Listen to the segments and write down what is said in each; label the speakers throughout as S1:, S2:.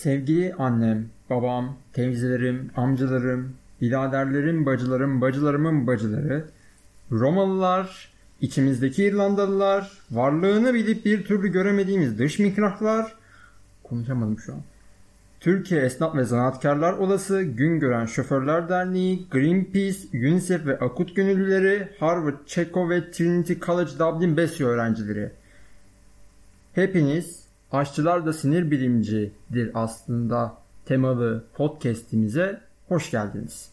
S1: Sevgili annem, babam, teyzelerim, amcalarım, biraderlerim, bacılarım, bacılarımın bacıları, Romalılar, içimizdeki İrlandalılar, varlığını bilip bir türlü göremediğimiz dış mikrahlar, konuşamadım şu an. Türkiye Esnaf ve Zanaatkarlar Odası, Gün Gören Şoförler Derneği, Greenpeace, UNICEF ve Akut Gönüllüleri, Harvard, Çeko ve Trinity College Dublin BESI öğrencileri. Hepiniz Aşçılar da Sinir Bilimcidir aslında temalı podcast'imize hoş geldiniz.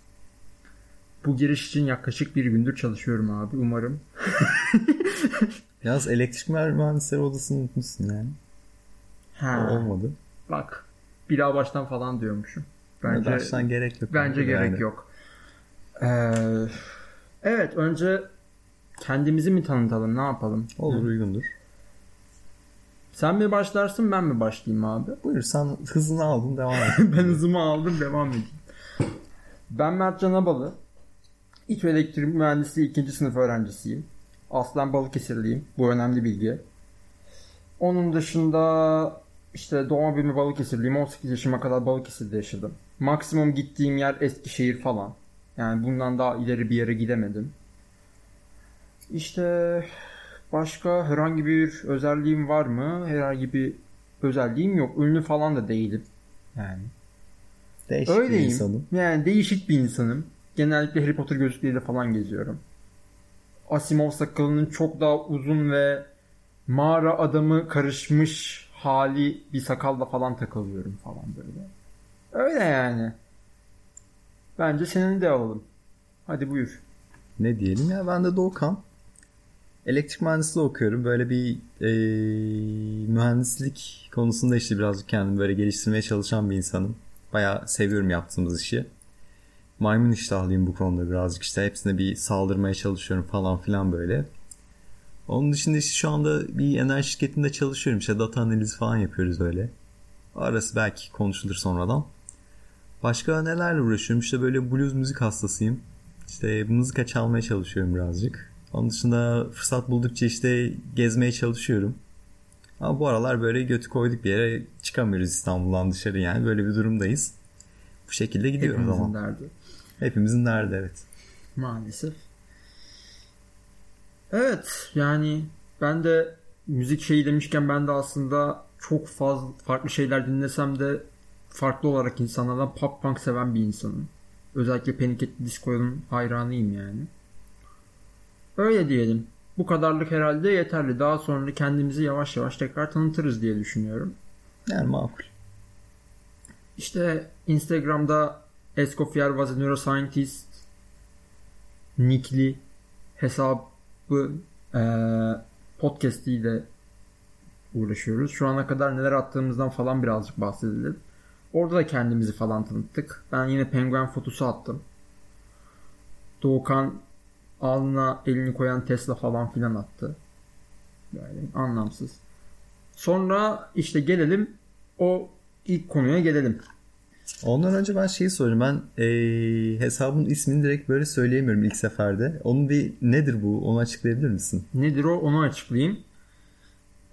S1: Bu giriş için yaklaşık bir gündür çalışıyorum abi umarım.
S2: Yalnız elektrik mühendisleri odasını unutmuşsun yani.
S1: Ha.
S2: Olmadı.
S1: Bak bir daha baştan falan diyormuşum.
S2: Bence, baştan gerek yok.
S1: Bence gerek yani. yok. Ee, evet önce kendimizi mi tanıtalım ne yapalım?
S2: Olur Hı. uygundur.
S1: Sen mi başlarsın ben mi başlayayım abi?
S2: Buyur sen hızını aldın devam et.
S1: ben hızımı aldım devam edeyim. Ben Mert Canabalı. İç elektrik mühendisliği ikinci sınıf öğrencisiyim. Aslen Balıkesirliyim. Bu önemli bilgi. Onun dışında işte doğma büyüme Balıkesirliyim. 18 yaşıma kadar Balıkesir'de yaşadım. Maksimum gittiğim yer Eskişehir falan. Yani bundan daha ileri bir yere gidemedim. İşte başka herhangi bir özelliğim var mı? Herhangi bir özelliğim yok. Ünlü falan da değilim. Yani.
S2: Değişik Öyleyim. bir insanım.
S1: Yani değişik bir insanım. Genellikle Harry Potter gözlükleriyle falan geziyorum. Asimov sakalının çok daha uzun ve mağara adamı karışmış hali bir sakalla falan takılıyorum falan böyle. Öyle yani. Bence senin de alalım. Hadi buyur.
S2: Ne diyelim ya ben de Doğukan. Elektrik mühendisliği okuyorum. Böyle bir e, mühendislik konusunda işte birazcık kendimi böyle geliştirmeye çalışan bir insanım. Bayağı seviyorum yaptığımız işi. Maymun iştahlıyım bu konuda birazcık işte hepsine bir saldırmaya çalışıyorum falan filan böyle. Onun dışında işte şu anda bir enerji şirketinde çalışıyorum. İşte data analizi falan yapıyoruz öyle. Arası belki konuşulur sonradan. Başka nelerle uğraşıyorum? İşte böyle blues müzik hastasıyım. İşte müzik çalmaya çalışıyorum birazcık. Onun dışında fırsat buldukça işte gezmeye çalışıyorum. Ama bu aralar böyle götü koyduk bir yere çıkamıyoruz İstanbul'dan dışarı yani. Böyle bir durumdayız. Bu şekilde gidiyoruz
S1: Hepimizin
S2: ama.
S1: derdi.
S2: Hepimizin derdi evet.
S1: Maalesef. Evet yani ben de müzik şeyi demişken ben de aslında çok fazla farklı şeyler dinlesem de farklı olarak insanlardan pop punk seven bir insanım. Özellikle Panic at Disco'nun hayranıyım yani. Öyle diyelim. Bu kadarlık herhalde yeterli. Daha sonra kendimizi yavaş yavaş tekrar tanıtırız diye düşünüyorum.
S2: Yani makul.
S1: İşte Instagram'da Escoffier was a neuroscientist nickli hesap bu e, podcastiyle uğraşıyoruz. Şu ana kadar neler attığımızdan falan birazcık bahsedelim. Orada da kendimizi falan tanıttık. Ben yine penguen fotosu attım. Doğukan alnına elini koyan Tesla falan filan attı. Yani anlamsız. Sonra işte gelelim o ilk konuya gelelim.
S2: Ondan önce ben şeyi sorayım. Ben e, hesabın ismini direkt böyle söyleyemiyorum ilk seferde. Onun bir nedir bu? Onu açıklayabilir misin?
S1: Nedir o? Onu açıklayayım.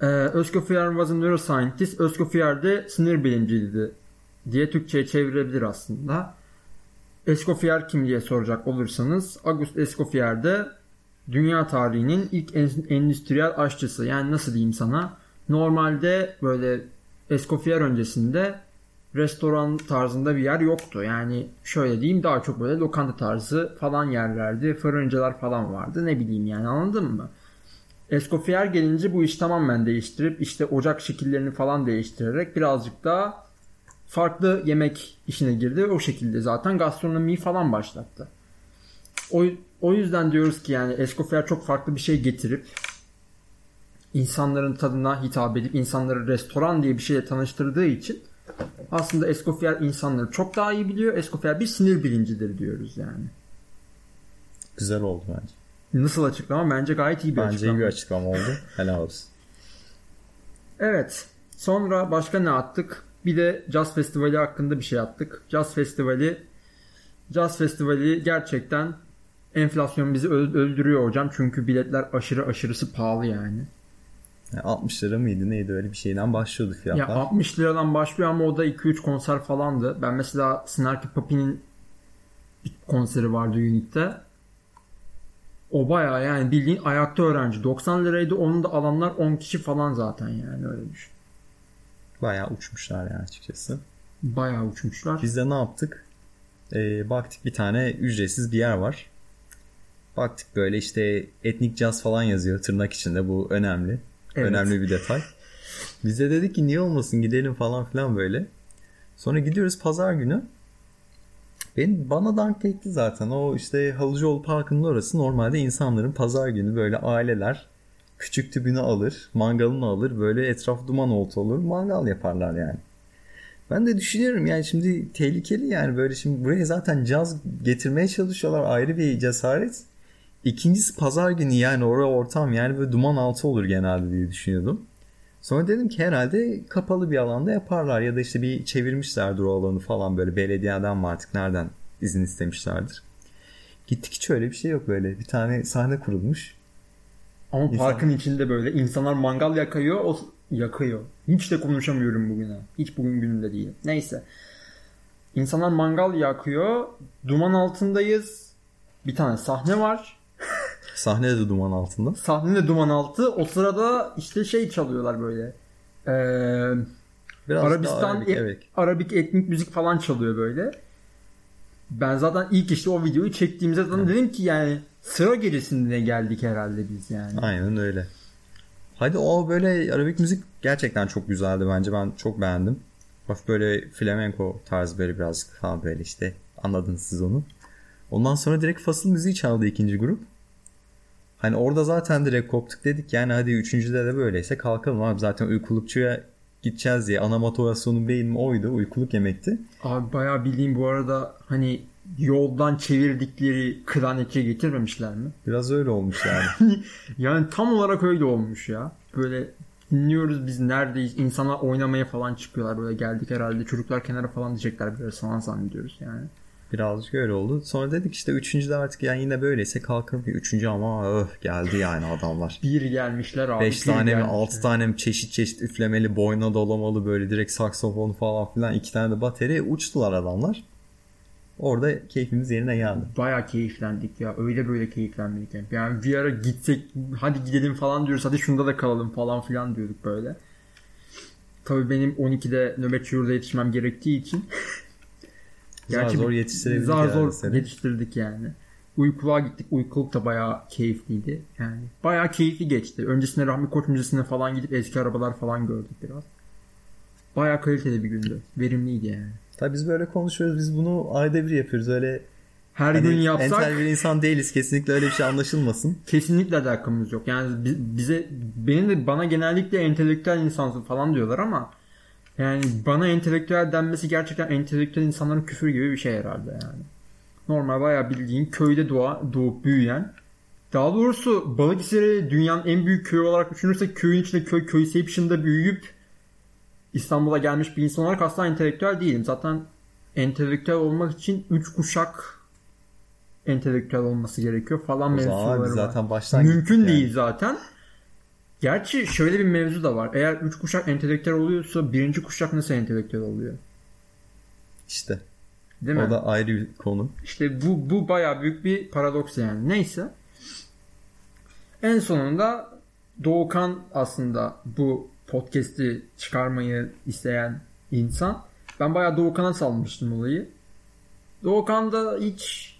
S1: Ee, Özkofiyer was a neuroscientist. Özkofiyer de sinir bilimciydi diye Türkçe'ye çevirebilir aslında. Escoffier kim diye soracak olursanız August Escoffier de dünya tarihinin ilk endüstriyel aşçısı. Yani nasıl diyeyim sana? Normalde böyle Escoffier öncesinde restoran tarzında bir yer yoktu. Yani şöyle diyeyim daha çok böyle lokanta tarzı falan yerlerdi. Fırıncılar falan vardı. Ne bileyim yani anladın mı? Escoffier gelince bu iş tamamen değiştirip işte ocak şekillerini falan değiştirerek birazcık daha farklı yemek işine girdi. O şekilde zaten gastronomiyi falan başlattı. O, o yüzden diyoruz ki yani Escoffier çok farklı bir şey getirip insanların tadına hitap edip insanları restoran diye bir şeyle tanıştırdığı için aslında Escoffier insanları çok daha iyi biliyor. Escoffier bir sinir bilincidir diyoruz yani.
S2: Güzel oldu bence.
S1: Nasıl açıklama? Bence gayet iyi bir
S2: bence
S1: açıklama.
S2: Bence iyi bir açıklama oldu. Helal olsun.
S1: Evet. Sonra başka ne attık? Bir de Jazz Festivali hakkında bir şey attık. Jazz Festivali Jazz Festivali gerçekten enflasyon bizi öldürüyor hocam. Çünkü biletler aşırı aşırısı pahalı yani.
S2: Yani 60 lira mıydı neydi öyle bir şeyden başlıyordu fiyatlar.
S1: Ya 60 liradan başlıyor ama o da 2-3 konser falandı. Ben mesela Snarky Puppy'nin bir konseri vardı Unique'de. O bayağı yani bildiğin ayakta öğrenci. 90 liraydı onun da alanlar 10 kişi falan zaten yani öyle düşün.
S2: Bayağı uçmuşlar yani açıkçası.
S1: Bayağı uçmuşlar.
S2: Biz de ne yaptık? Ee, baktık bir tane ücretsiz bir yer var. Baktık böyle işte etnik caz falan yazıyor tırnak içinde bu önemli. Evet. Önemli bir detay. Biz de dedik ki niye olmasın gidelim falan filan böyle. Sonra gidiyoruz pazar günü. Ben bana dank etti zaten. O işte Halıcıoğlu Parkı'nın orası normalde insanların pazar günü böyle aileler küçük tübünü alır, mangalını alır, böyle etraf duman oltu olur, mangal yaparlar yani. Ben de düşünüyorum yani şimdi tehlikeli yani böyle şimdi buraya zaten caz getirmeye çalışıyorlar ayrı bir cesaret. İkincisi pazar günü yani oraya ortam yani böyle duman altı olur genelde diye düşünüyordum. Sonra dedim ki herhalde kapalı bir alanda yaparlar ya da işte bir çevirmişlerdir o alanı falan böyle belediyeden mi artık nereden izin istemişlerdir. Gittik hiç öyle bir şey yok böyle. Bir tane sahne kurulmuş.
S1: Ama İnsan... parkın içinde böyle insanlar mangal yakıyor, o yakıyor. Hiç de konuşamıyorum bugüne. Hiç bugün gününde değil. Neyse. İnsanlar mangal yakıyor. Duman altındayız. Bir tane sahne var.
S2: Sahne de duman altında.
S1: Sahne de duman altı. O sırada işte şey çalıyorlar böyle. Ee, Biraz Arabistan Arabik, evet. Arabik etnik müzik falan çalıyor böyle. Ben zaten ilk işte o videoyu çektiğimde zaten dedim ki yani sıra gecesinde geldik herhalde biz yani.
S2: Aynen öyle. Hadi o böyle Arabik müzik gerçekten çok güzeldi bence. Ben çok beğendim. Hafif böyle flamenco tarzı böyle birazcık falan böyle işte anladınız siz onu. Ondan sonra direkt fasıl müziği çaldı ikinci grup. Hani orada zaten direkt koptuk dedik yani hadi üçüncüde de böyleyse kalkalım abi zaten uykulukçuya gideceğiz diye ana motivasyonum benim oydu uykuluk yemekti.
S1: Abi bayağı bildiğim bu arada hani yoldan çevirdikleri klarnetçe getirmemişler mi?
S2: Biraz öyle olmuş yani.
S1: yani tam olarak öyle olmuş ya. Böyle dinliyoruz biz neredeyiz insanlar oynamaya falan çıkıyorlar böyle geldik herhalde çocuklar kenara falan diyecekler biraz falan zannediyoruz yani.
S2: Birazcık öyle oldu. Sonra dedik işte üçüncü de artık yani yine böyleyse kalkalım. Üçüncü ama öh geldi yani adamlar.
S1: bir gelmişler abi.
S2: Beş tane mi altı tane mi çeşit çeşit üflemeli boyna dolamalı böyle direkt saksofon falan filan iki tane de bateri uçtular adamlar. Orada keyfimiz yerine geldi.
S1: Baya keyiflendik ya. Öyle böyle keyiflendik. Yani bir ara gitsek hadi gidelim falan diyoruz. Hadi şunda da kalalım falan filan diyorduk böyle. Tabii benim 12'de nöbetçi yurda yetişmem gerektiği için
S2: Gerçi zar zor yetiştirdik.
S1: Zar zor seni. yetiştirdik yani. Uykuluğa gittik. Uykuluk da bayağı keyifliydi. Yani bayağı keyifli geçti. Öncesinde Rahmi Koç Müzesi'ne falan gidip eski arabalar falan gördük biraz. Bayağı kaliteli bir gündü. Verimliydi yani.
S2: Tabii biz böyle konuşuyoruz. Biz bunu ayda bir yapıyoruz. Öyle
S1: her hani gün yapsak
S2: entel bir insan değiliz. Kesinlikle öyle bir şey anlaşılmasın.
S1: Kesinlikle alakamız yok. Yani bize benim de bana genellikle entelektüel insansın falan diyorlar ama yani bana entelektüel denmesi gerçekten entelektüel insanların küfür gibi bir şey herhalde yani. Normal bayağı bildiğin köyde doğa, doğup büyüyen daha doğrusu Balıkesir'i dünyanın en büyük köyü olarak düşünürsek köyün içinde köy köyception'da büyüyüp İstanbul'a gelmiş bir insan olarak asla entelektüel değilim. Zaten entelektüel olmak için 3 kuşak entelektüel olması gerekiyor falan mevzuları
S2: zaten baştan
S1: Mümkün değil yani. zaten. Gerçi şöyle bir mevzu da var. Eğer üç kuşak entelektüel oluyorsa birinci kuşak nasıl entelektüel oluyor?
S2: İşte. Değil mi? O da ayrı bir konu.
S1: İşte bu, bu baya büyük bir paradoks yani. Neyse. En sonunda Doğukan aslında bu podcast'i çıkarmayı isteyen insan. Ben bayağı Doğukan'a salmıştım olayı. Doğukan da hiç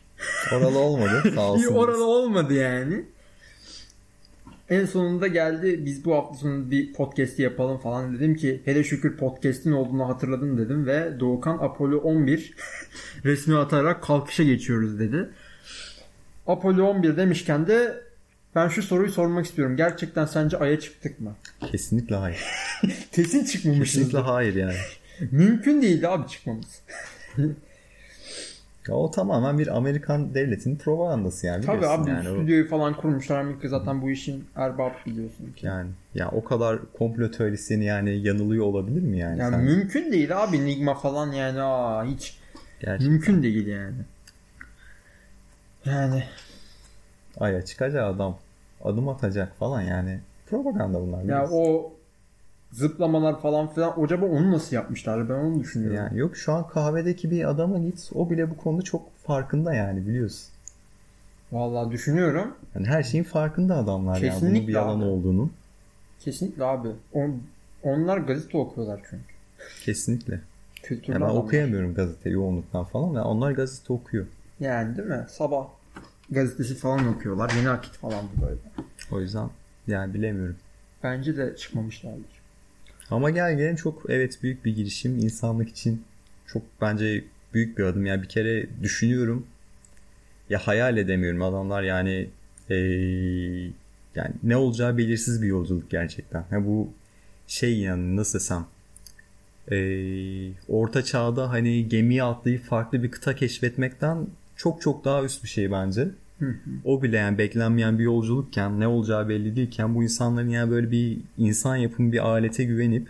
S2: oralı olmadı. Sağ olsun.
S1: oralı olmadı yani. En sonunda geldi biz bu hafta sonu bir podcast yapalım falan dedim ki hele şükür podcast'in olduğunu hatırladım dedim ve Doğukan Apollo 11 resmi atarak kalkışa geçiyoruz dedi. Apollo 11 demişken de ben şu soruyu sormak istiyorum. Gerçekten sence Ay'a çıktık mı?
S2: Kesinlikle hayır.
S1: Kesin çıkmamışız.
S2: Kesinlikle hayır yani.
S1: Mümkün değildi abi çıkmamız.
S2: Ya o tamamen bir Amerikan devletinin propagandası yani.
S1: Tabii abi
S2: yani
S1: stüdyoyu falan kurmuşlar. Amerika zaten bu işin erbabı biliyorsun
S2: ki. Yani ya o kadar komplo teorisyeni yani yanılıyor olabilir mi yani?
S1: Yani sen... mümkün değil abi Nigma falan yani aa hiç Gerçekten. mümkün değil yani. Yani
S2: Aya çıkacak adam adım atacak falan yani. Propaganda bunlar.
S1: Ya o zıplamalar falan filan acaba onu nasıl yapmışlar ben onu düşünüyorum.
S2: Yani yok şu an kahvedeki bir adama git o bile bu konuda çok farkında yani biliyorsun.
S1: Vallahi düşünüyorum.
S2: Yani her şeyin farkında adamlar yani bunun
S1: Kesinlikle
S2: bir yalan
S1: abi.
S2: olduğunu.
S1: Kesinlikle abi. On, onlar gazete okuyorlar çünkü.
S2: Kesinlikle.
S1: Kültürlü
S2: Ya ben
S1: adamlar.
S2: okuyamıyorum gazete yoğunluktan falan. Yani onlar gazete okuyor.
S1: Yani değil mi? Sabah gazetesi falan okuyorlar. Yeni akit falan bu böyle.
S2: O yüzden yani bilemiyorum.
S1: Bence de çıkmamışlardır.
S2: Ama gel gelelim çok evet büyük bir girişim. insanlık için çok bence büyük bir adım. Yani bir kere düşünüyorum. Ya hayal edemiyorum. Adamlar yani eee, yani ne olacağı belirsiz bir yolculuk gerçekten. Ya bu şey yani nasıl desem eee, orta çağda hani gemiye atlayıp farklı bir kıta keşfetmekten çok çok daha üst bir şey bence. O bile yani beklenmeyen bir yolculukken ne olacağı belli değilken bu insanların yani böyle bir insan yapımı bir alete güvenip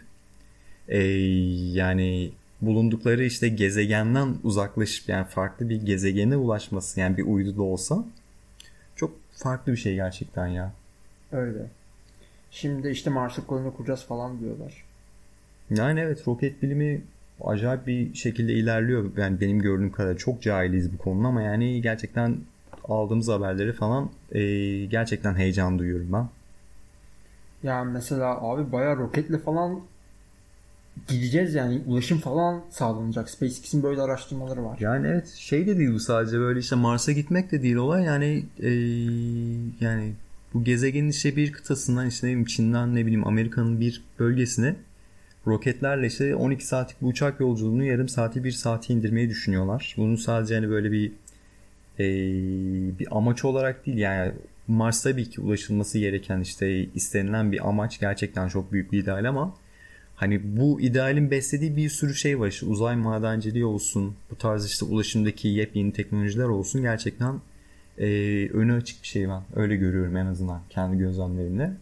S2: eee, yani bulundukları işte gezegenden uzaklaşıp yani farklı bir gezegene ulaşması yani bir uydu da olsa çok farklı bir şey gerçekten ya.
S1: Öyle. Şimdi işte Mars'a koloni kuracağız falan diyorlar.
S2: Yani evet roket bilimi acayip bir şekilde ilerliyor. Yani benim gördüğüm kadar çok cahiliz bu konuda ama yani gerçekten aldığımız haberleri falan eee, gerçekten heyecan duyuyorum ben.
S1: Yani mesela abi bayağı roketle falan gideceğiz yani ulaşım falan sağlanacak. SpaceX'in böyle araştırmaları var.
S2: Yani evet şey de değil bu sadece böyle işte Mars'a gitmek de değil olay yani eee, yani bu gezegenin işte bir kıtasından işte ne bileyim Çin'den ne bileyim Amerika'nın bir bölgesine roketlerle işte 12 saatlik bir uçak yolculuğunu yarım saati bir saati indirmeyi düşünüyorlar. Bunun sadece hani böyle bir eee, bir amaç olarak değil yani Mars tabii ki ulaşılması gereken işte istenilen bir amaç gerçekten çok büyük bir ideal ama Hani bu idealin beslediği bir sürü şey var. İşte uzay madenciliği olsun, bu tarz işte ulaşımdaki yepyeni teknolojiler olsun. Gerçekten e, önü açık bir şey ben. Öyle görüyorum en azından kendi gözlemlerimle.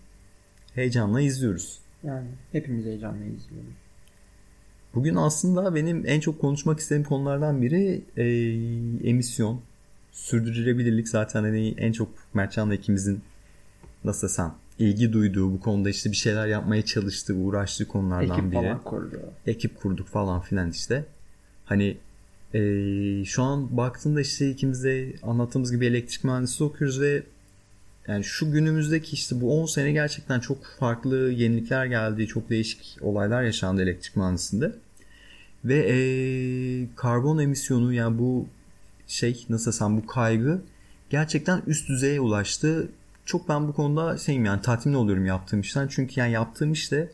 S2: Heyecanla izliyoruz.
S1: Yani hepimiz heyecanla izliyoruz.
S2: Bugün aslında benim en çok konuşmak istediğim konulardan biri e, emisyon. Sürdürülebilirlik zaten hani en çok Mertcan'la ikimizin nasıl desem ilgi duyduğu bu konuda işte bir şeyler yapmaya çalıştığı, uğraştığı konulardan
S1: Ekip
S2: biri.
S1: falan kurdu.
S2: ekip kurduk falan filan işte. Hani eee, şu an baktığında işte ikimiz de anlattığımız gibi elektrik mühendisliği okuyoruz ve yani şu günümüzdeki işte bu 10 sene gerçekten çok farklı yenilikler geldi. Çok değişik olaylar yaşandı elektrik mühendisliğinde. Ve eee, karbon emisyonu yani bu şey nasıl desem bu kaygı gerçekten üst düzeye ulaştı. Çok ben bu konuda şeyim yani tatmin oluyorum yaptığım işten. Çünkü yani yaptığım işte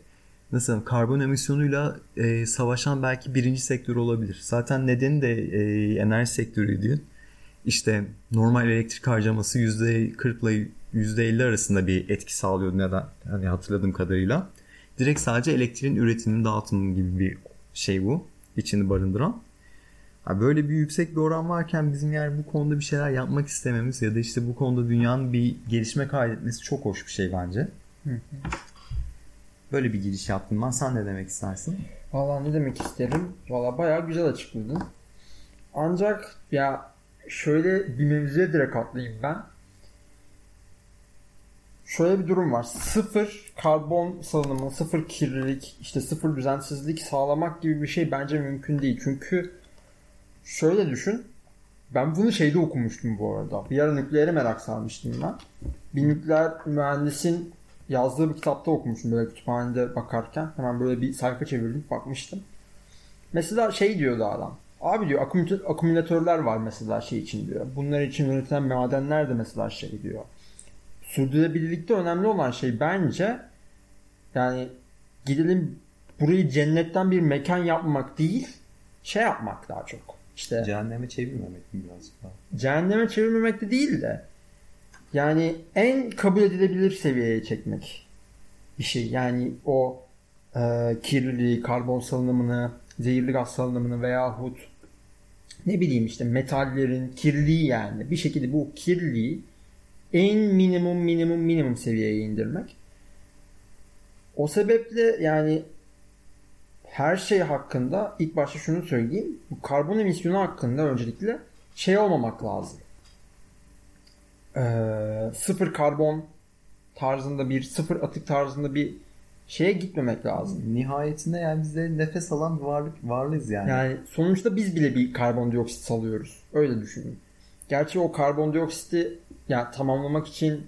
S2: nasıl karbon emisyonuyla e, savaşan belki birinci sektör olabilir. Zaten nedeni de e, enerji sektörüydü. İşte normal elektrik harcaması %40 ile %50 arasında bir etki sağlıyordu neden hani hatırladığım kadarıyla. Direkt sadece elektriğin üretiminin dağıtımı gibi bir şey bu. içini barındıran. Ha, böyle bir yüksek bir oran varken bizim yani bu konuda bir şeyler yapmak istememiz ya da işte bu konuda dünyanın bir gelişme kaydetmesi çok hoş bir şey bence. Böyle bir giriş yaptım ben. Sen ne demek istersin?
S1: Valla ne demek isterim? Valla bayağı güzel açıkladın. Ancak ya şöyle bir mevzuya direkt atlayayım ben. Şöyle bir durum var. Sıfır karbon salınımı, sıfır kirlilik, işte sıfır düzensizlik sağlamak gibi bir şey bence mümkün değil. Çünkü şöyle düşün. Ben bunu şeyde okumuştum bu arada. Bir ara nükleere merak sarmıştım ben. Bir nükleer mühendisin yazdığı bir kitapta okumuştum böyle kütüphanede bakarken. Hemen böyle bir sayfa çevirdim bakmıştım. Mesela şey diyordu adam. Abi diyor akümülatör- akümülatörler var mesela şey için diyor. Bunlar için üretilen madenler de mesela şey diyor. Sürdürülebilirlikte önemli olan şey bence yani gidelim burayı cennetten bir mekan yapmak değil şey yapmak daha çok. İşte
S2: Cehenneme çevirmemek mi birazcık daha?
S1: cehenneme çevirmemek de değil de yani en kabul edilebilir seviyeye çekmek bir şey. Yani o e, kirliliği, karbon salınımını, zehirli gaz salınımını veyahut ne bileyim işte metallerin kirliliği yani bir şekilde bu kirliliği en minimum minimum minimum seviyeye indirmek. O sebeple yani her şey hakkında ilk başta şunu söyleyeyim. Bu karbon emisyonu hakkında öncelikle şey olmamak lazım. Ee, sıfır karbon tarzında bir sıfır atık tarzında bir şeye gitmemek lazım.
S2: Nihayetinde yani biz nefes alan bir varlık varlıyız yani.
S1: Yani sonuçta biz bile bir karbondioksit salıyoruz. Öyle düşünün. Gerçi o karbondioksiti yani tamamlamak için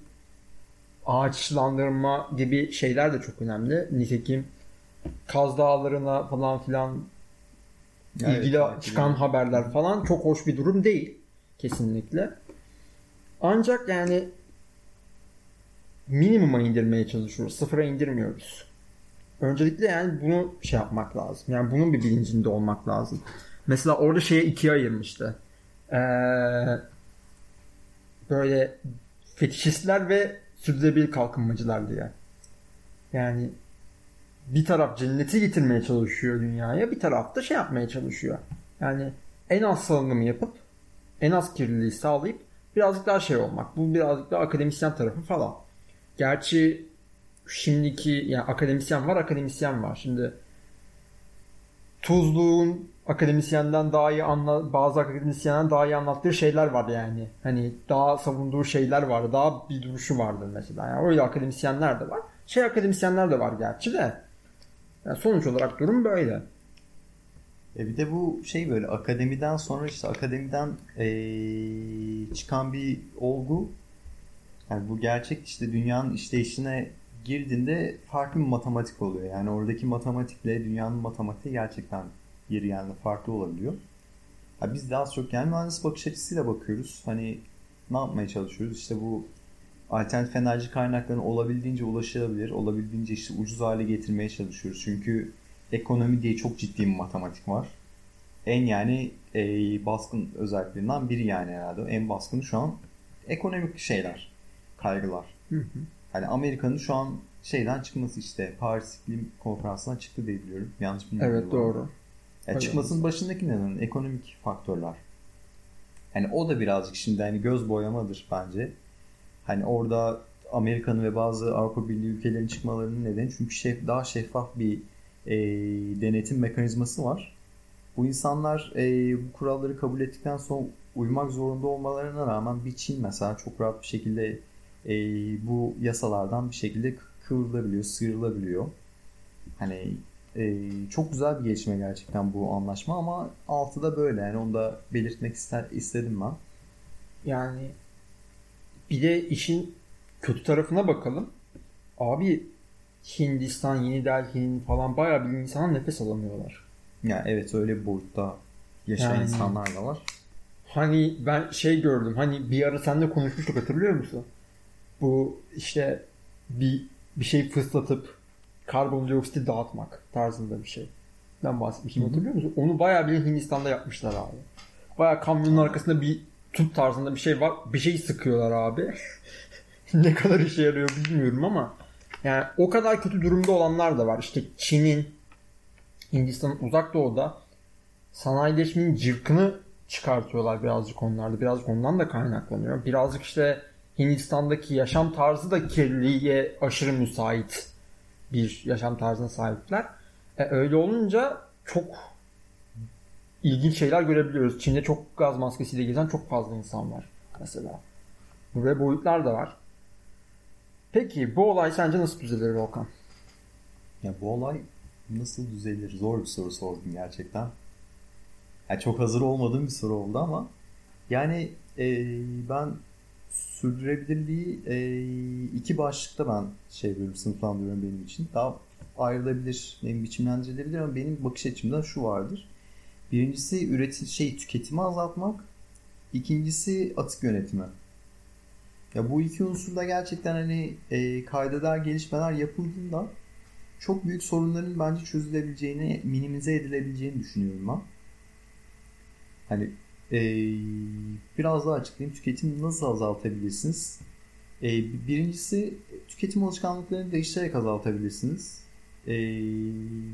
S1: ağaçlandırma gibi şeyler de çok önemli. Nitekim Kaz Dağları'na falan filan
S2: Evet,
S1: ilgili
S2: takip
S1: çıkan haberler falan çok hoş bir durum değil. Kesinlikle. Ancak yani minimuma indirmeye çalışıyoruz. Sıfıra indirmiyoruz. Öncelikle yani bunu şey yapmak lazım. Yani bunun bir bilincinde olmak lazım. Mesela orada şeye ikiye ayırmıştı. Ee, böyle fetişistler ve sürdürülebilir kalkınmacılar diye. Yani bir taraf cenneti getirmeye çalışıyor dünyaya, bir taraf da şey yapmaya çalışıyor. Yani en az salınımı yapıp en az kirliliği sağlayıp birazcık daha şey olmak. Bu birazcık daha akademisyen tarafı falan. Gerçi şimdiki yani akademisyen var, akademisyen var. Şimdi Tuzluğun akademisyenden daha iyi anla bazı akademisyenden daha iyi anlattığı şeyler var yani. Hani daha savunduğu şeyler vardı. Daha bir duruşu vardı mesela. Yani öyle akademisyenler de var. Şey akademisyenler de var gerçi de. Yani sonuç olarak durum böyle.
S2: E bir de bu şey böyle akademiden sonra işte akademiden eee, çıkan bir olgu yani bu gerçek işte dünyanın işleyişine girdiğinde farklı bir matematik oluyor. Yani oradaki matematikle dünyanın matematiği gerçekten yeri yani farklı olabiliyor. Ha biz az çok yani mühendis bakış açısıyla bakıyoruz. Hani ne yapmaya çalışıyoruz? İşte bu alternatif enerji kaynaklarına olabildiğince ulaşılabilir, olabildiğince işte ucuz hale getirmeye çalışıyoruz. Çünkü ekonomi diye çok ciddi bir matematik var. En yani e, baskın özelliklerinden biri yani herhalde. En baskını şu an ekonomik şeyler, kaygılar. Hani Amerika'nın şu an şeyden çıkması işte Paris İklim Konferansı'ndan çıktı diye biliyorum. Yanlış bilmiyorum.
S1: Evet doğru.
S2: Ya çıkmasının başındaki neden? Ekonomik faktörler. Hani o da birazcık şimdi hani göz boyamadır bence. Hani orada Amerika'nın ve bazı Avrupa Birliği ülkelerinin çıkmalarının nedeni çünkü şef, daha şeffaf bir e, denetim mekanizması var. Bu insanlar e, bu kuralları kabul ettikten sonra uymak zorunda olmalarına rağmen bir Çin mesela çok rahat bir şekilde e, bu yasalardan bir şekilde kıvrılabiliyor, sıyrılabiliyor. Hani e, çok güzel bir gelişme gerçekten bu anlaşma ama altı da böyle yani onu da belirtmek ister, istedim ben.
S1: Yani bir de işin kötü tarafına bakalım. Abi Hindistan, Yeni Delhi'nin falan bayağı bir insana nefes alamıyorlar.
S2: Yani evet öyle bir boyutta yaşayan
S1: Yani-
S2: insanlar da var.
S1: Hani ben şey gördüm. Hani bir ara seninle konuşmuştuk hatırlıyor musun? Bu işte bir bir şey fıslatıp karbondioksiti dağıtmak tarzında bir şey. Ben bahsetmiştim hatırlıyor musun? Onu bayağı bir Hindistan'da yapmışlar abi. Bayağı kamyonun arkasında bir tut tarzında bir şey var. Bir şey sıkıyorlar abi. ne kadar işe yarıyor bilmiyorum ama yani o kadar kötü durumda olanlar da var. İşte Çin'in Hindistan'ın uzak doğuda sanayileşmenin cırkını çıkartıyorlar birazcık onlarda. Birazcık ondan da kaynaklanıyor. Birazcık işte Hindistan'daki yaşam tarzı da kirliliğe aşırı müsait bir yaşam tarzına sahipler. E, öyle olunca çok ilginç şeyler görebiliyoruz. Çin'de çok gaz maskesiyle gezen çok fazla insan var mesela. Böyle boyutlar da var. Peki bu olay sence nasıl düzelir Volkan?
S2: Ya bu olay nasıl düzelir? Zor bir soru sordun gerçekten. Ya çok hazır olmadığım bir soru oldu ama yani e, ben sürdürülebilirliği e, iki başlıkta ben şey yapıyorum, sınıflandırıyorum benim için. Daha ayrılabilir, benim biçimlendirilebilir ama benim bakış açımda şu vardır. Birincisi üretim şey tüketimi azaltmak. İkincisi atık yönetimi. Ya bu iki unsurda gerçekten hani e, kaydeder gelişmeler yapıldığında çok büyük sorunların bence çözülebileceğini, minimize edilebileceğini düşünüyorum ben. Hani eee, biraz daha açıklayayım. Tüketimi nasıl azaltabilirsiniz? Eee, birincisi tüketim alışkanlıklarını değiştirerek azaltabilirsiniz. Eee,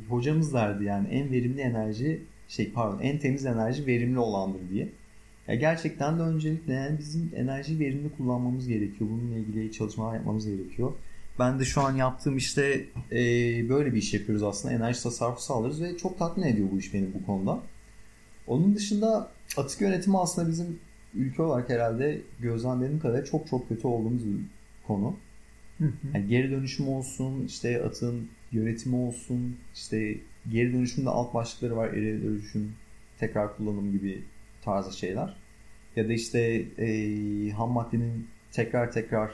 S2: hocamız derdi yani en verimli enerji şey pardon en temiz enerji verimli olandır diye. Ya gerçekten de öncelikle yani bizim enerji verimli kullanmamız gerekiyor. Bununla ilgili çalışmalar yapmamız gerekiyor. Ben de şu an yaptığım işte e, böyle bir iş yapıyoruz aslında. Enerji tasarrufu sağlarız ve çok tatmin ediyor bu iş beni bu konuda. Onun dışında atık yönetimi aslında bizim ülke olarak herhalde gözlemlediğim kadarıyla çok çok kötü olduğumuz bir konu. Yani geri dönüşüm olsun, işte atın yönetimi olsun, işte geri dönüşümde alt başlıkları var. Geri dönüşüm, tekrar kullanım gibi tarzı şeyler. Ya da işte e, ham maddenin tekrar tekrar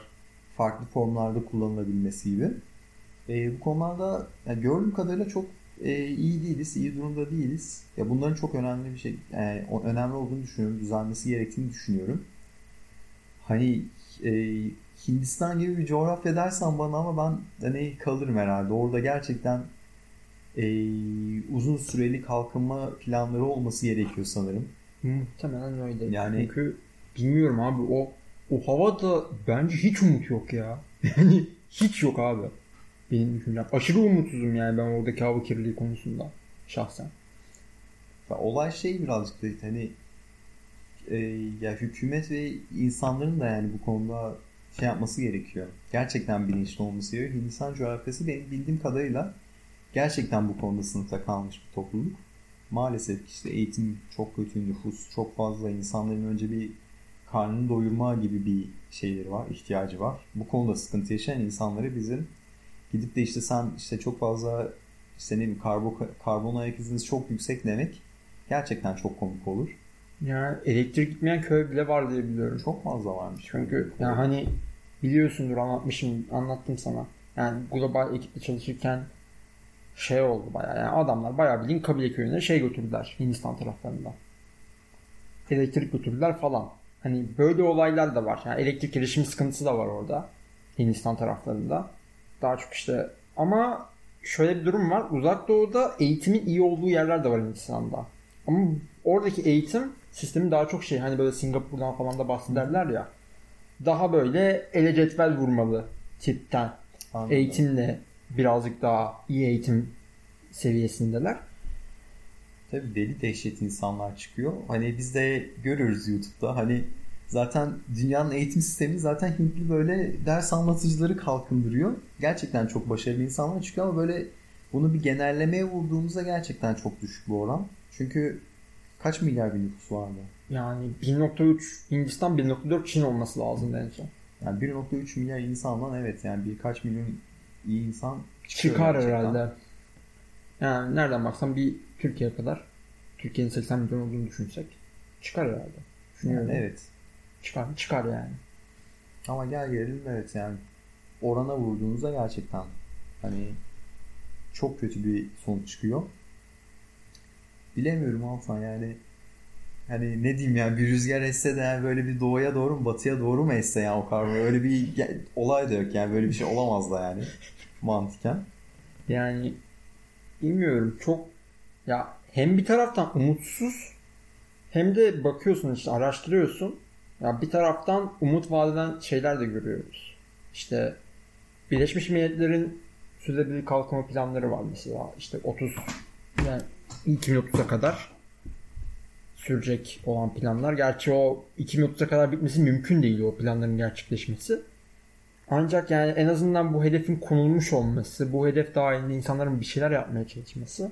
S2: farklı formlarda kullanılabilmesi gibi. E, bu konularda yani gördüğüm kadarıyla çok e, iyi değiliz, iyi durumda değiliz. Ya bunların çok önemli bir şey, yani önemli olduğunu düşünüyorum, düzelmesi gerektiğini düşünüyorum. Hani e, Hindistan gibi bir coğrafya dersen bana ama ben hani kalırım herhalde. Orada gerçekten e, uzun süreli kalkınma planları olması gerekiyor sanırım.
S1: Muhtemelen öyle. Yani Çünkü bilmiyorum abi o o havada bence hiç umut yok ya. Yani hiç yok abi. Benim düşüncem. Aşırı umutsuzum yani ben oradaki hava kirliliği konusunda şahsen.
S2: Ya olay şey birazcık da hani e, ya hükümet ve insanların da yani bu konuda şey yapması gerekiyor. Gerçekten bilinçli olması gerekiyor. Hindistan coğrafyası benim bildiğim kadarıyla gerçekten bu konuda sınıfta kalmış bir topluluk. Maalesef işte eğitim çok kötü, nüfus çok fazla. insanların önce bir karnını doyurma gibi bir şeyleri var, ihtiyacı var. Bu konuda sıkıntı yaşayan insanları bizim gidip de işte sen işte çok fazla işte ne bileyim karbon, karbon ayak iziniz çok yüksek demek gerçekten çok komik olur.
S1: Yani elektrik gitmeyen köy bile var diye biliyorum.
S2: Çok fazla varmış.
S1: Çünkü yani hani biliyorsundur anlatmışım anlattım sana. Yani global ekiple çalışırken şey oldu bayağı. Yani adamlar bayağı bildiğin kabile köyüne şey götürdüler Hindistan taraflarında. Elektrik götürdüler falan. Hani böyle olaylar da var. Yani elektrik erişim sıkıntısı da var orada. Hindistan taraflarında. Daha çok işte ama şöyle bir durum var. Uzak Doğu'da eğitimin iyi olduğu yerler de var Hindistan'da. Ama oradaki eğitim sistemi daha çok şey hani böyle Singapur'dan falan da bahsederler ya. Daha böyle ele cetvel vurmalı tipten. Anladım. Eğitimle birazcık daha iyi eğitim seviyesindeler.
S2: Tabii deli dehşet insanlar çıkıyor. Hani biz de görüyoruz YouTube'da. Hani zaten dünyanın eğitim sistemi zaten Hintli böyle ders anlatıcıları kalkındırıyor. Gerçekten çok başarılı insanlar çıkıyor ama böyle bunu bir genellemeye vurduğumuzda gerçekten çok düşük bu oran. Çünkü kaç milyar bir nüfus vardı?
S1: Yani 1.3 Hindistan 1.4 Çin olması lazım en son.
S2: Yani 1.3 milyar insandan evet yani birkaç milyon iyi insan
S1: çıkar herhalde. Yani nereden baksan bir Türkiye kadar Türkiye'nin 80 milyon olduğunu düşünsek çıkar herhalde.
S2: Yani evet.
S1: Çıkar, çıkar yani.
S2: Ama gel gelelim evet yani orana vurduğunuzda gerçekten hani çok kötü bir sonuç çıkıyor. Bilemiyorum Altan yani hani ne diyeyim yani bir rüzgar esse de yani böyle bir doğuya doğru mu batıya doğru mu esse yani o karbon öyle bir olay da yok yani böyle bir şey olamaz da yani mantıken.
S1: Yani bilmiyorum çok ya hem bir taraftan umutsuz hem de bakıyorsun işte araştırıyorsun. Ya bir taraftan umut vadeden şeyler de görüyoruz. İşte Birleşmiş Milletler'in sürdürülebilir kalkınma planları var mesela. İşte 30 yani 2030'a kadar sürecek olan planlar. Gerçi o 2030'a kadar bitmesi mümkün değil o planların gerçekleşmesi. Ancak yani en azından bu hedefin konulmuş olması, bu hedef dahilinde insanların bir şeyler yapmaya çalışması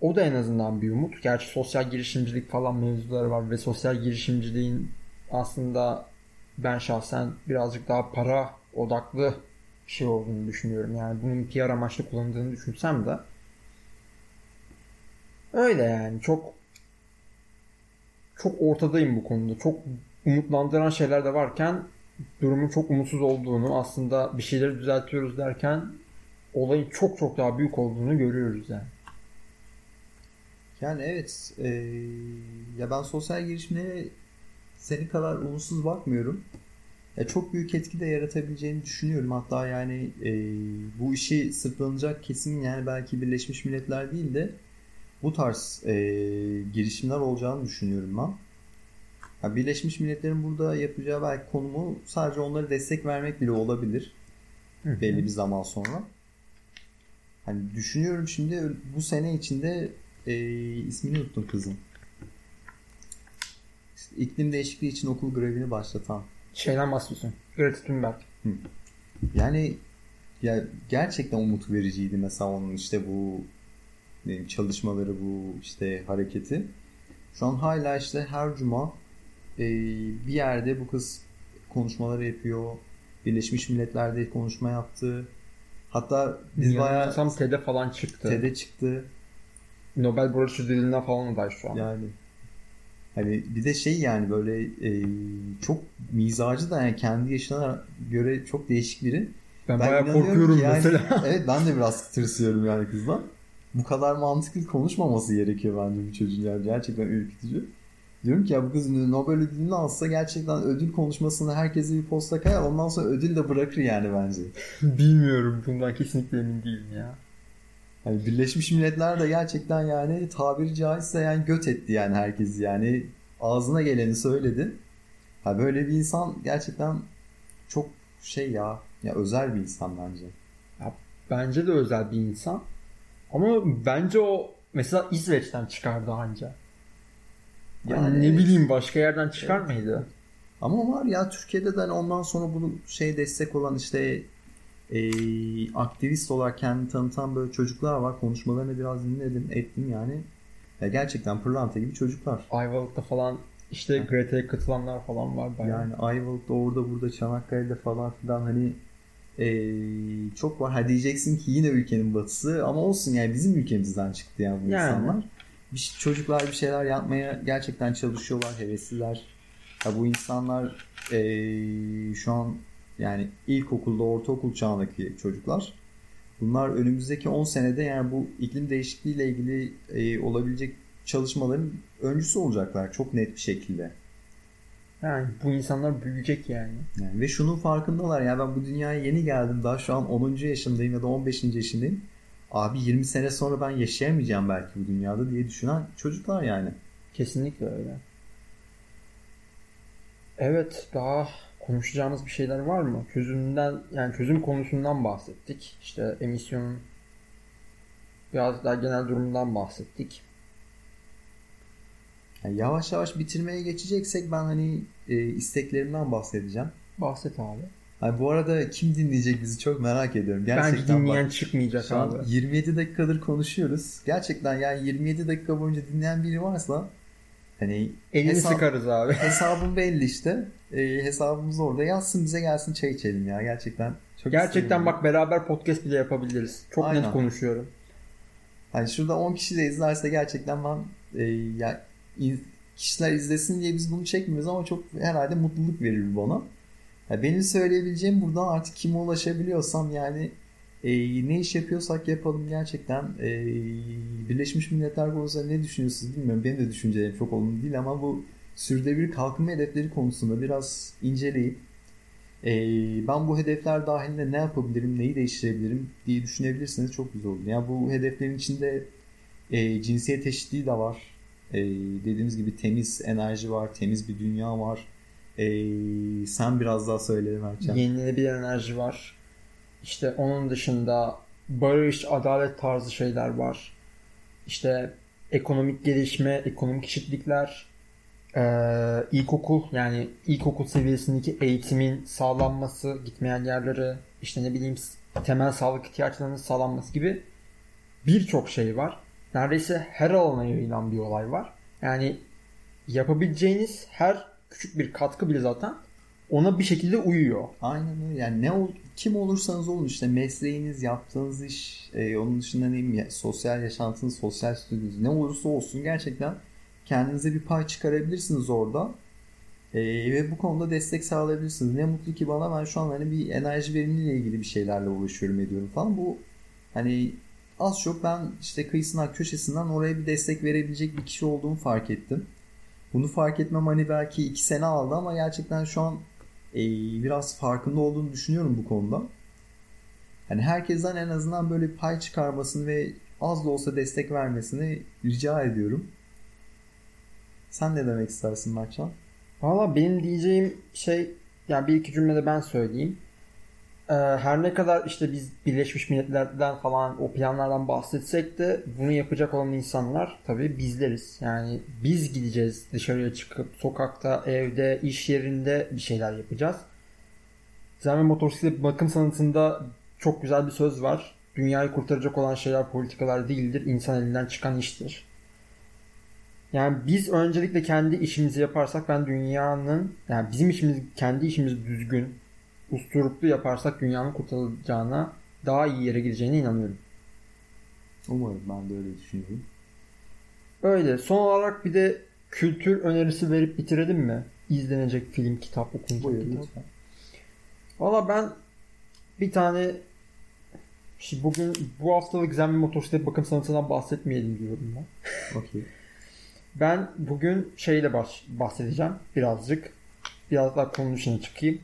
S1: o da en azından bir umut. Gerçi sosyal girişimcilik falan mevzuları var ve sosyal girişimciliğin aslında ben şahsen birazcık daha para odaklı şey olduğunu düşünüyorum. Yani bunun PR amaçlı kullanıldığını düşünsem de öyle yani çok çok ortadayım bu konuda. Çok umutlandıran şeyler de varken durumun çok umutsuz olduğunu aslında bir şeyleri düzeltiyoruz derken olayın çok çok daha büyük olduğunu görüyoruz yani.
S2: Yani evet e, ya ben sosyal girişimlere senin kadar umutsuz bakmıyorum. Ya çok büyük etki de yaratabileceğini düşünüyorum. Hatta yani e, bu işi sırtlanacak kesim yani belki Birleşmiş Milletler değil de bu tarz e, girişimler olacağını düşünüyorum ben. Ya Birleşmiş Milletler'in burada yapacağı belki konumu sadece onlara destek vermek bile olabilir. Hı-hı. Belli bir zaman sonra. Hani düşünüyorum şimdi bu sene içinde e, ismini unuttum kızım. İşte iklim değişikliği için okul grevini başlatan.
S1: Şeyden bahsediyorsun. Greta Thunberg. Hı.
S2: Yani ya gerçekten umut vericiydi mesela onun işte bu çalışmaları bu işte hareketi. Şu an hala işte her cuma e, bir yerde bu kız konuşmaları yapıyor. Birleşmiş Milletler'de konuşma yaptı. Hatta biz bayağı...
S1: Tam TED'e falan çıktı.
S2: TED'e çıktı.
S1: Nobel Barış Ödülü'ne falan aday şu an.
S2: Yani Hani bir de şey yani böyle e, çok mizacı da yani kendi yaşına göre çok değişik biri.
S1: Ben, ben bayağı korkuyorum
S2: yani,
S1: mesela.
S2: evet ben de biraz tırsıyorum yani kızdan. Bu kadar mantıklı konuşmaması gerekiyor bence bu çocuğun yani gerçekten ürkütücü. Diyorum ki ya bu kız Nobel ödülünü alsa gerçekten ödül konuşmasında herkese bir posta kayar ondan sonra ödül de bırakır yani bence.
S1: Bilmiyorum bundan kesinlikle emin değilim ya.
S2: Yani Birleşmiş Milletler de gerçekten yani tabiri caizse yani göt etti yani herkesi yani ağzına geleni söyledi. Ha böyle bir insan gerçekten çok şey ya ya özel bir insan bence.
S1: Ya, bence de özel bir insan. Ama bence o mesela İsveç'ten çıkardı anca. Yani, yani ne bileyim başka yerden çıkar evet. mıydı?
S2: Ama var ya Türkiye'de de hani ondan sonra bunu şey destek olan işte e, aktivist olarak kendini tanıtan böyle çocuklar var. Konuşmalarını biraz dinledim, ettim yani. Ya gerçekten pırlanta gibi çocuklar.
S1: Ayvalık'ta falan işte Greta'ya katılanlar falan var
S2: bayağı. Yani Ayvalık'ta orada burada Çanakkale'de falan filan hani e, çok var. Ha diyeceksin ki yine ülkenin batısı ama olsun yani bizim ülkemizden çıktı yani bu yani. insanlar. Bir, çocuklar bir şeyler yapmaya gerçekten çalışıyorlar, hevesliler. Ya bu insanlar e, şu an yani ilkokulda, ortaokul çağındaki çocuklar. Bunlar önümüzdeki 10 senede yani bu iklim değişikliği ile ilgili e, olabilecek çalışmaların öncüsü olacaklar çok net bir şekilde.
S1: Yani bu insanlar büyüyecek yani.
S2: yani. Ve şunun farkındalar ya ben bu dünyaya yeni geldim daha şu an 10. yaşındayım ya da 15. yaşındayım. Abi 20 sene sonra ben yaşayamayacağım belki bu dünyada diye düşünen çocuklar yani.
S1: Kesinlikle öyle. Evet daha konuşacağımız bir şeyler var mı? Çözümden yani çözüm konusundan bahsettik. İşte emisyonun biraz daha genel durumundan bahsettik.
S2: Yani yavaş yavaş bitirmeye geçeceksek ben hani e, isteklerimden bahsedeceğim.
S1: Bahset abi.
S2: Hani bu arada kim dinleyecek bizi çok merak ediyorum. Gerçekten
S1: Bence dinleyen bak, çıkmayacak abi.
S2: 27 dakikadır konuşuyoruz. Gerçekten yani 27 dakika boyunca dinleyen biri varsa Hani
S1: Elini hesap, sıkarız abi.
S2: hesabım belli işte. E, hesabımız orada. Yazsın bize gelsin çay içelim ya. Gerçekten
S1: çok Gerçekten bak beraber podcast bile yapabiliriz. Çok Aynen. net konuşuyorum.
S2: Hani şurada 10 kişi de izlerse gerçekten ben e, ya kişiler izlesin diye biz bunu çekmiyoruz ama çok herhalde mutluluk verir bana. Ya benim söyleyebileceğim buradan artık kime ulaşabiliyorsam yani e, ne iş yapıyorsak yapalım gerçekten. E, Birleşmiş Milletler konusunda ne düşünüyorsunuz bilmiyorum. Benim de düşüncelerim çok olumlu değil ama bu sürdürülebilir kalkınma hedefleri konusunda biraz inceleyip e, ben bu hedefler dahilinde ne yapabilirim, neyi değiştirebilirim diye düşünebilirseniz çok güzel olur. Yani bu hedeflerin içinde e, cinsiyet eşitliği de var. E, dediğimiz gibi temiz enerji var, temiz bir dünya var. E, sen biraz daha söyle Mertcan.
S1: Yenilenebilir enerji var. İşte onun dışında barış, adalet tarzı şeyler var. İşte ekonomik gelişme, ekonomik eşitlikler, ee, ilkokul yani ilkokul seviyesindeki eğitimin sağlanması, gitmeyen yerlere, işte ne bileyim temel sağlık ihtiyaçlarının sağlanması gibi birçok şey var. Neredeyse her alana yayılan bir olay var. Yani yapabileceğiniz her küçük bir katkı bile zaten ona bir şekilde uyuyor.
S2: Aynen öyle. Yani ne ol, kim olursanız olun işte mesleğiniz, yaptığınız iş, e, onun dışında ne bileyim sosyal yaşantınız, sosyal statünüz ne olursa olsun gerçekten kendinize bir pay çıkarabilirsiniz orada. E, ve bu konuda destek sağlayabilirsiniz. Ne mutlu ki bana ben şu an hani bir enerji verimliliğiyle ilgili bir şeylerle uğraşıyorum ediyorum falan. Bu hani az çok ben işte kıyısından köşesinden oraya bir destek verebilecek bir kişi olduğumu fark ettim. Bunu fark etmem hani belki iki sene aldı ama gerçekten şu an e, biraz farkında olduğunu düşünüyorum bu konuda. Hani herkesten en azından böyle pay çıkarmasını ve az da olsa destek vermesini rica ediyorum. Sen ne demek istersin Mertcan?
S1: Valla benim diyeceğim şey yani bir iki cümlede ben söyleyeyim. Ee, her ne kadar işte biz Birleşmiş Milletler'den falan o planlardan bahsetsek de bunu yapacak olan insanlar tabii bizleriz. Yani biz gideceğiz dışarıya çıkıp sokakta, evde, iş yerinde bir şeyler yapacağız. Zaten motosiklet bakım sanatında çok güzel bir söz var. Dünyayı kurtaracak olan şeyler politikalar değildir, insan elinden çıkan iştir. Yani biz öncelikle kendi işimizi yaparsak ben dünyanın yani bizim işimiz kendi işimiz düzgün usturuplu yaparsak dünyanın kurtarılacağına daha iyi yere gideceğine inanıyorum.
S2: Umarım ben de öyle düşünüyorum.
S1: Öyle. Son olarak bir de kültür önerisi verip bitirelim mi? İzlenecek film, kitap, okunacak
S2: Buyurun,
S1: kitap.
S2: lütfen.
S1: Valla ben bir tane Şimdi bugün bu haftalık Zen motosiklet bakım sanatından bahsetmeyelim diyorum ben.
S2: Okey.
S1: Ben bugün şeyle baş, bahsedeceğim birazcık. Biraz daha konunun dışına çıkayım.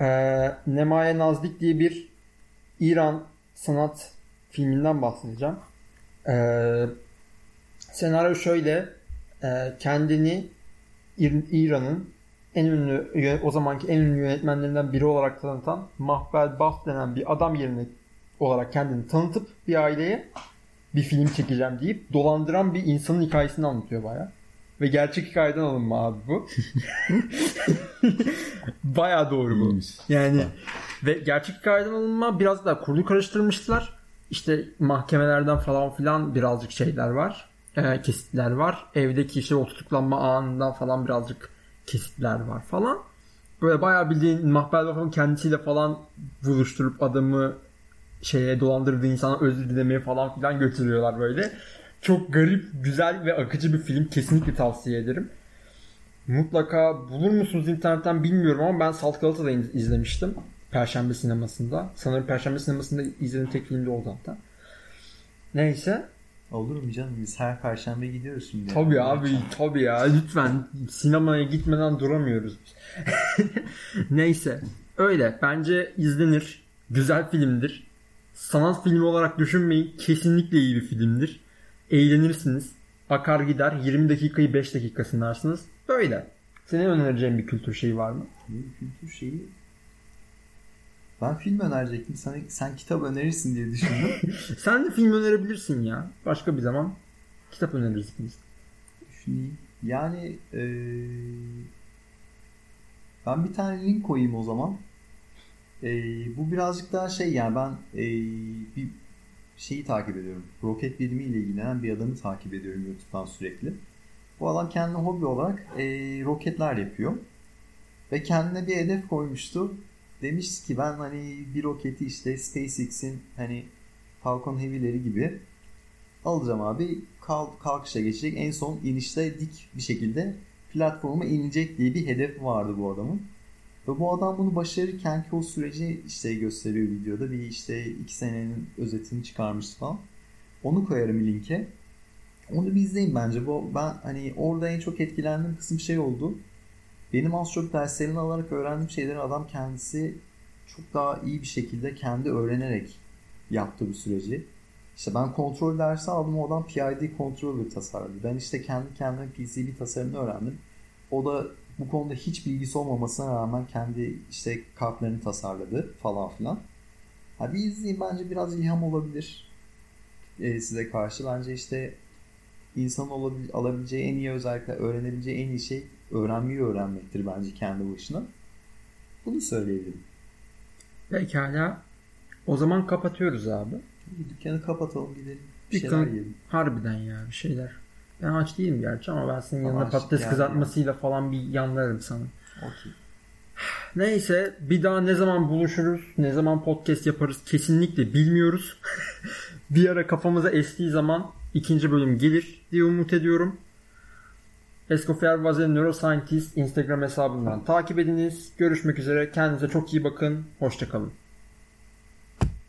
S1: Ee, Nemaye Nazdik diye bir İran sanat filminden bahsedeceğim. Ee, senaryo şöyle. Ee, kendini İr- İran'ın en ünlü o zamanki en ünlü yönetmenlerinden biri olarak tanıtan Mahbel Baf denen bir adam yerine olarak kendini tanıtıp bir aileye bir film çekeceğim deyip dolandıran bir insanın hikayesini anlatıyor baya. Ve gerçek hikayeden alınma abi bu. baya doğru bu. Yani ve gerçek hikayeden alınma biraz da kurgu karıştırmışlar. İşte mahkemelerden falan filan birazcık şeyler var. Ee, kesitler var. Evdeki işte o tutuklanma anından falan birazcık kesitler var falan. Böyle bayağı bildiğin Mahbel Baf'ın kendisiyle falan buluşturup adamı şeye dolandırdığı insana özür dilemeye falan filan götürüyorlar böyle. Çok garip, güzel ve akıcı bir film. Kesinlikle tavsiye ederim. Mutlaka bulur musunuz internetten bilmiyorum ama ben Salt Galata'da iz- izlemiştim. Perşembe sinemasında. Sanırım Perşembe sinemasında izlediğim tek film de o zaten. Neyse.
S2: Olur mu canım? Biz her perşembe gidiyoruz şimdi.
S1: Tabii
S2: Yani.
S1: abi tabii ya lütfen sinemaya gitmeden duramıyoruz. Neyse öyle bence izlenir. Güzel filmdir. Sanat filmi olarak düşünmeyin. Kesinlikle iyi bir filmdir. Eğlenirsiniz. Akar gider. 20 dakikayı 5 dakika sınarsınız. Böyle. Senin önereceğin bir kültür şeyi var mı?
S2: Bir kültür şeyi. Ben film önerecektim. Sen, sen kitap önerirsin diye düşündüm.
S1: Sen de film önerebilirsin ya. Başka bir zaman kitap öneririz.
S2: Düşüneyim. Yani eee, ben bir tane link koyayım o zaman. Eee, bu birazcık daha şey yani ben eee, bir şeyi takip ediyorum. Roket bilimiyle ilgilenen bir adamı takip ediyorum YouTube'dan sürekli. Bu adam kendine hobi olarak eee, roketler yapıyor. Ve kendine bir hedef koymuştu. Demiş ki ben hani bir roketi işte SpaceX'in hani Falcon Heavy'leri gibi alacağım abi. Kalk, kalkışa geçecek. En son inişte dik bir şekilde platforma inecek diye bir hedef vardı bu adamın. Ve bu adam bunu başarırken ki o süreci işte gösteriyor videoda. Bir işte iki senenin özetini çıkarmıştı falan. Onu koyarım linke. Onu bir izleyin bence. Bu ben hani orada en çok etkilendiğim kısım şey oldu. Benim az çok derslerini alarak öğrendiğim şeyleri adam kendisi çok daha iyi bir şekilde kendi öğrenerek yaptı bu süreci. İşte ben kontrol dersi aldım. O adam PID controller tasarladı. Ben işte kendi kendime PCB tasarımını öğrendim. O da bu konuda hiç bilgisi olmamasına rağmen kendi işte kartlarını tasarladı falan filan. Ha bir izleyin bence biraz ilham olabilir e, size karşı. Bence işte insan olabil- alabileceği en iyi özellikle öğrenebileceği en iyi şey öğrenmeyi öğrenmektir bence kendi başına. Bunu söyleyebilirim.
S1: Pekala. O zaman kapatıyoruz abi.
S2: Dükkanı kapatalım gidelim. Bir
S1: Dükkanı-
S2: şeyler yiyelim.
S1: Harbiden ya bir şeyler. Ben aç değilim gerçi ama ben senin yanına patates
S2: yani
S1: kızartmasıyla falan bir yanlarım sana.
S2: Okey.
S1: Neyse bir daha ne zaman buluşuruz, ne zaman podcast yaparız kesinlikle bilmiyoruz. bir ara kafamıza estiği zaman ikinci bölüm gelir diye umut ediyorum. Escofier was a neuroscientist Instagram hesabından takip ediniz. Görüşmek üzere. Kendinize çok iyi bakın. Hoşçakalın.